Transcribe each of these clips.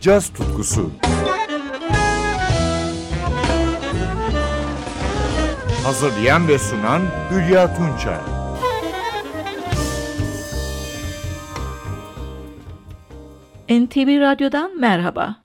caz tutkusu. Hazırlayan ve sunan Hülya Tunçay. NTV Radyo'dan merhaba.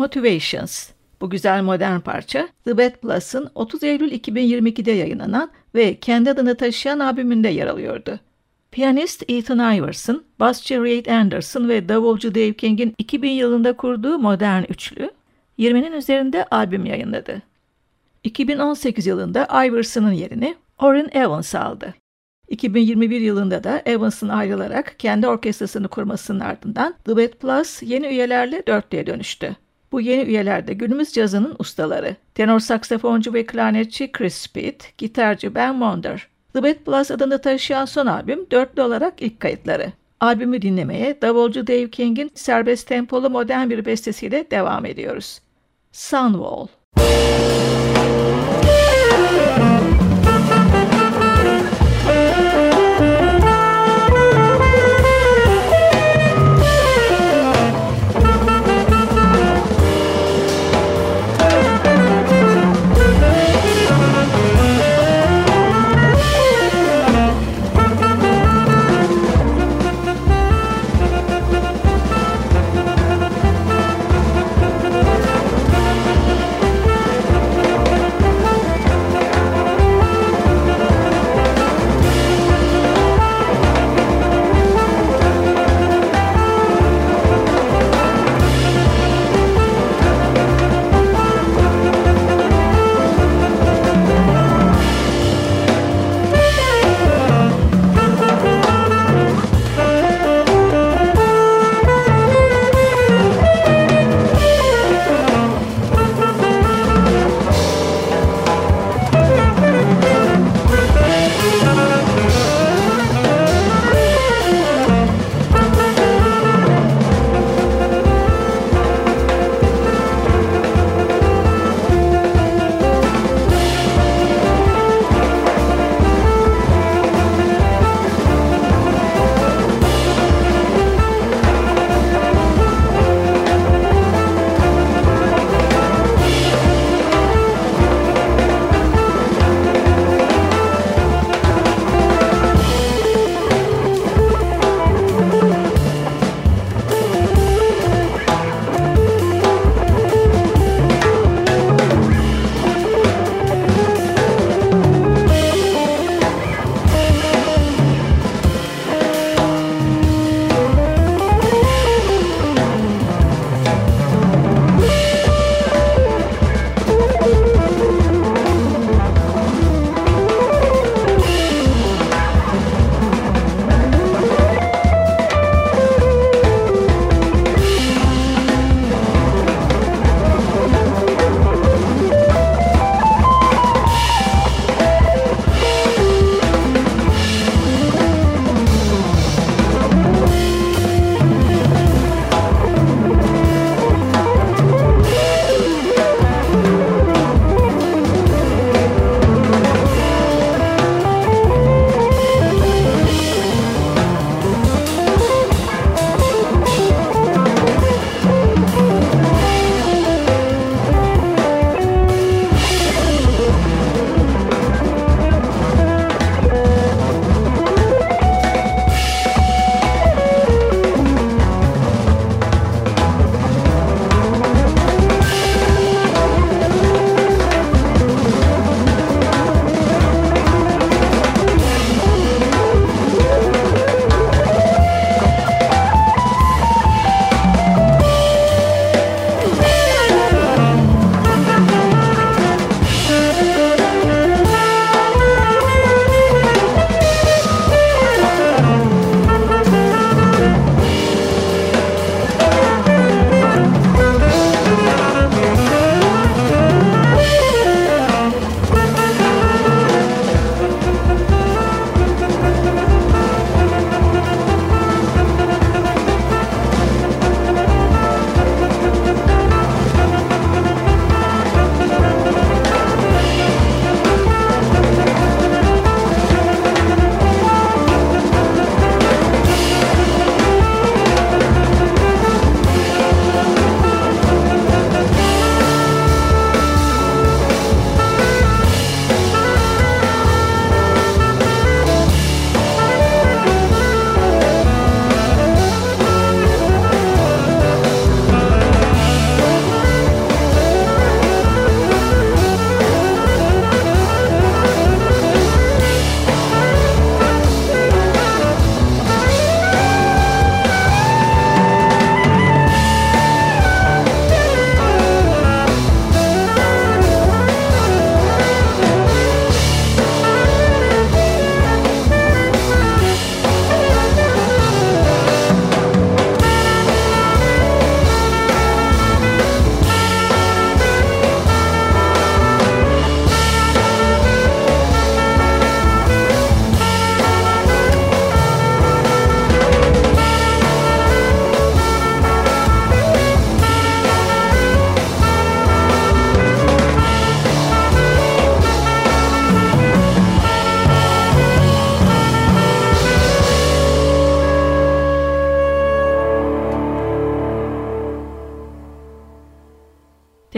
Motivations. Bu güzel modern parça The Bad Plus'ın 30 Eylül 2022'de yayınlanan ve kendi adını taşıyan albümünde yer alıyordu. Piyanist Ethan Iverson, basçı Reid Anderson ve davulcu Dave King'in 2000 yılında kurduğu modern üçlü, 20'nin üzerinde albüm yayınladı. 2018 yılında Iverson'ın yerini Orrin Evans aldı. 2021 yılında da Evans'ın ayrılarak kendi orkestrasını kurmasının ardından The Bad Plus yeni üyelerle dörtlüye dönüştü. Bu yeni üyeler de günümüz cazının ustaları. Tenor saksafoncu ve klarnetçi Chris Speed, gitarcı Ben Wonder. The Bad Plus adını taşıyan son albüm dörtlü olarak ilk kayıtları. Albümü dinlemeye davulcu Dave King'in serbest tempolu modern bir bestesiyle devam ediyoruz. Sunwall.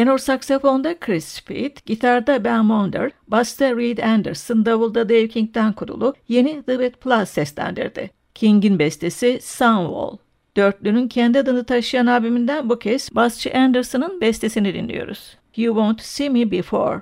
Tenor saksafonda Chris Speed, gitarda Ben Monder, basta Reed Anderson, davulda Dave King'den kurulu yeni The Wet Plus seslendirdi. King'in bestesi Sunwall. Dörtlünün kendi adını taşıyan albümünden bu kez basçı Anderson'ın bestesini dinliyoruz. You Won't See Me Before.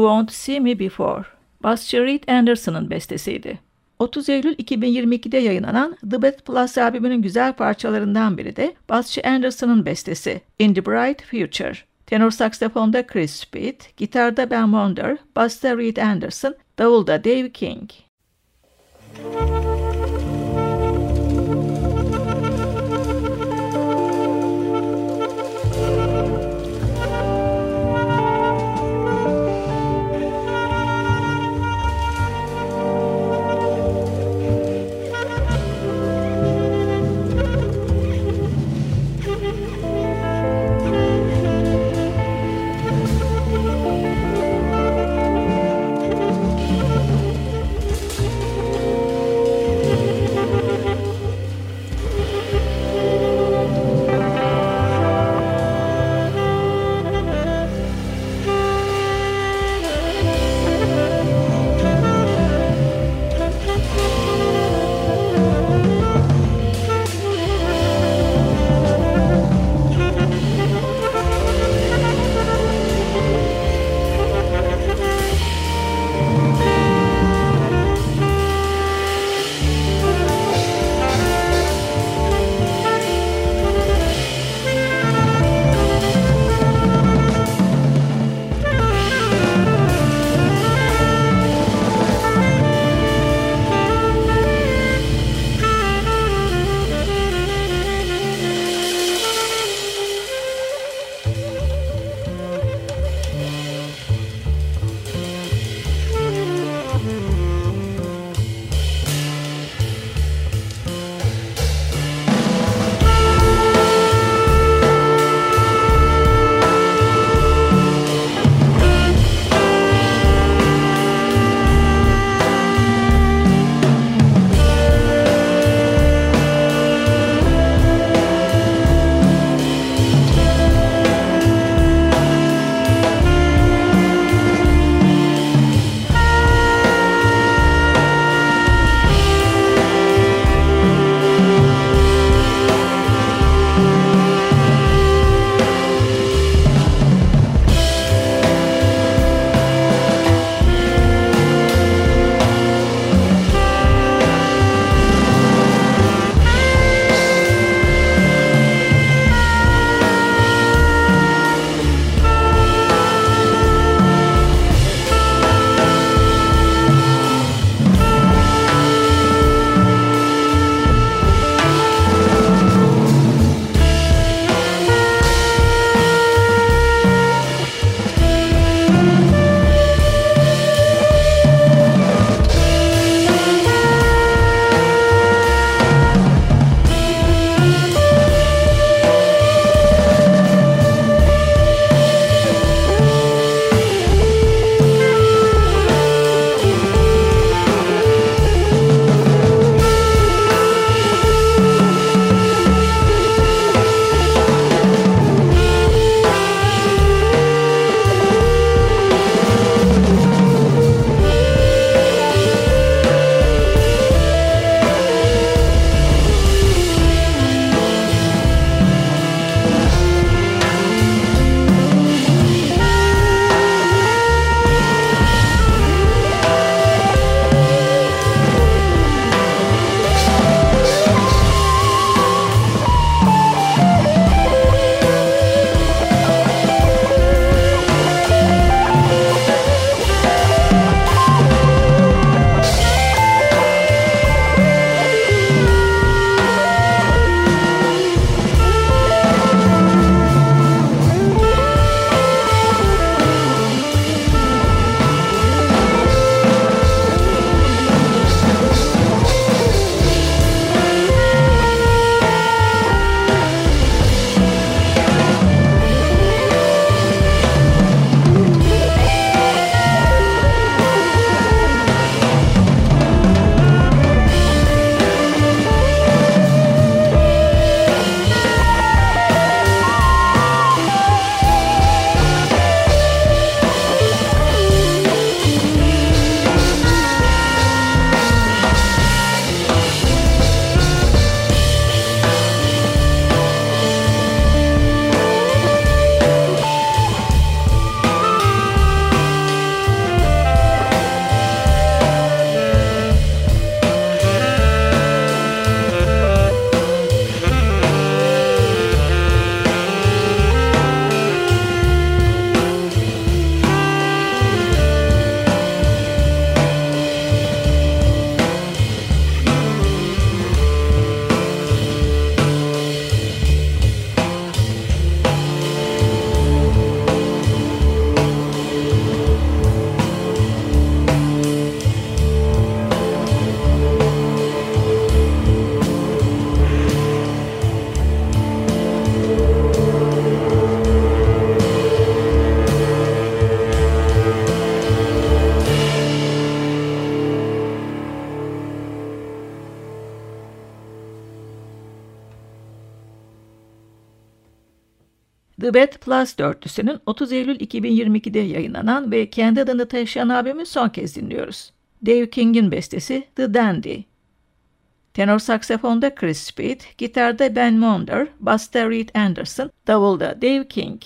You Won't See Me Before. Basçı Reed Anderson'ın bestesiydi. 30 Eylül 2022'de yayınlanan The Bad Plus albümünün güzel parçalarından biri de basçı Anderson'ın bestesi In the Bright Future. Tenor saksafonda Chris Speed, gitarda Ben Wonder, basta Reed Anderson, davulda Dave King. Müzik Bad Plus dörtlüsünün 30 Eylül 2022'de yayınlanan ve kendi adını taşıyan albümü son kez dinliyoruz. Dave King'in bestesi The Dandy. Tenor saksafonda Chris Speed, gitarda Ben Monder, basta Reed Anderson, davulda Dave King.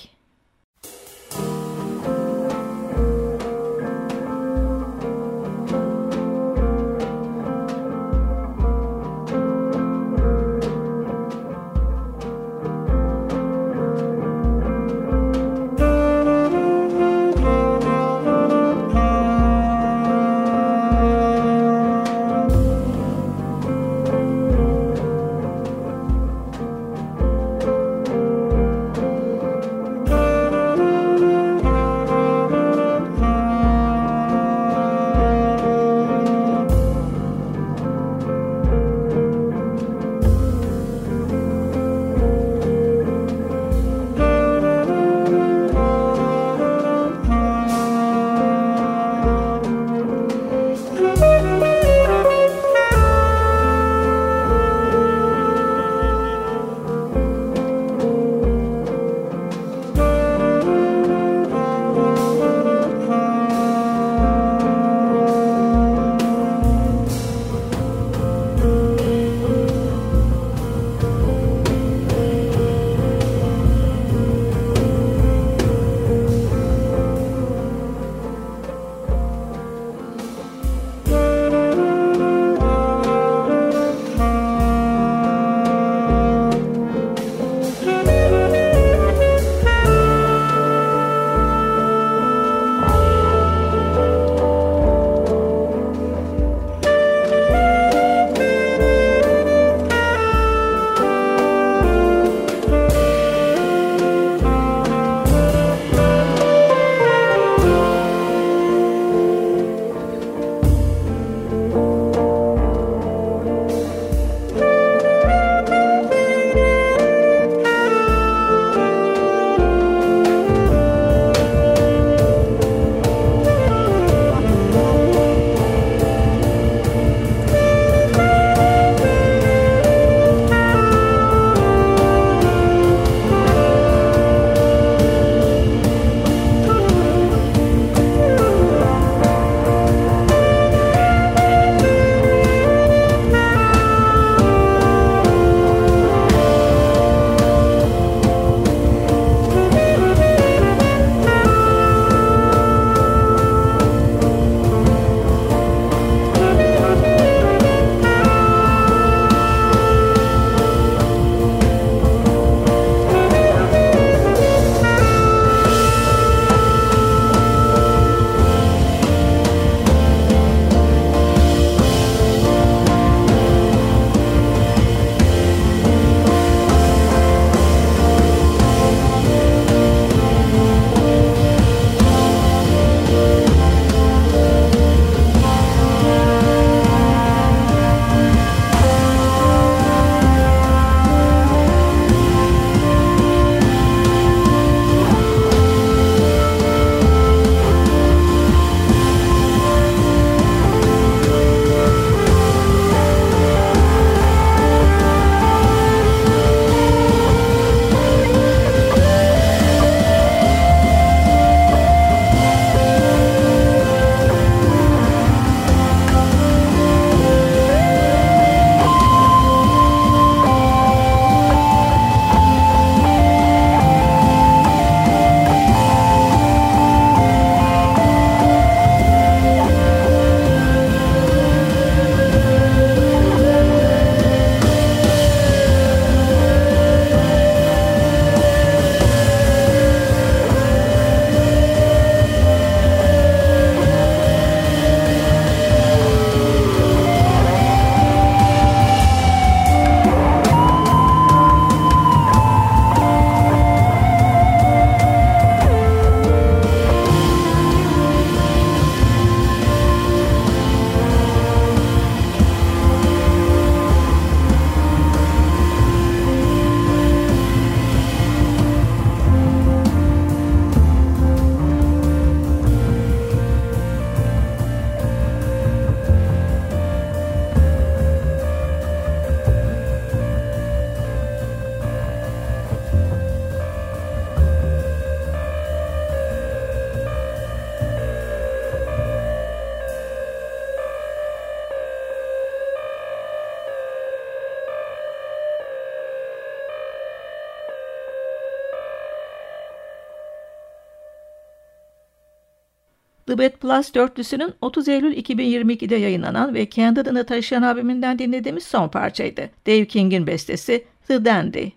The Bad Plus dörtlüsünün 30 Eylül 2022'de yayınlanan ve kendi adını taşıyan albümünden dinlediğimiz son parçaydı. Dave King'in bestesi The Dandy.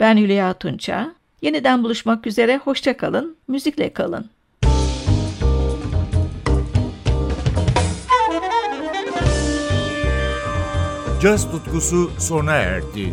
Ben Hülya Tunça. Yeniden buluşmak üzere, hoşça kalın, müzikle kalın. Caz tutkusu sona erdi.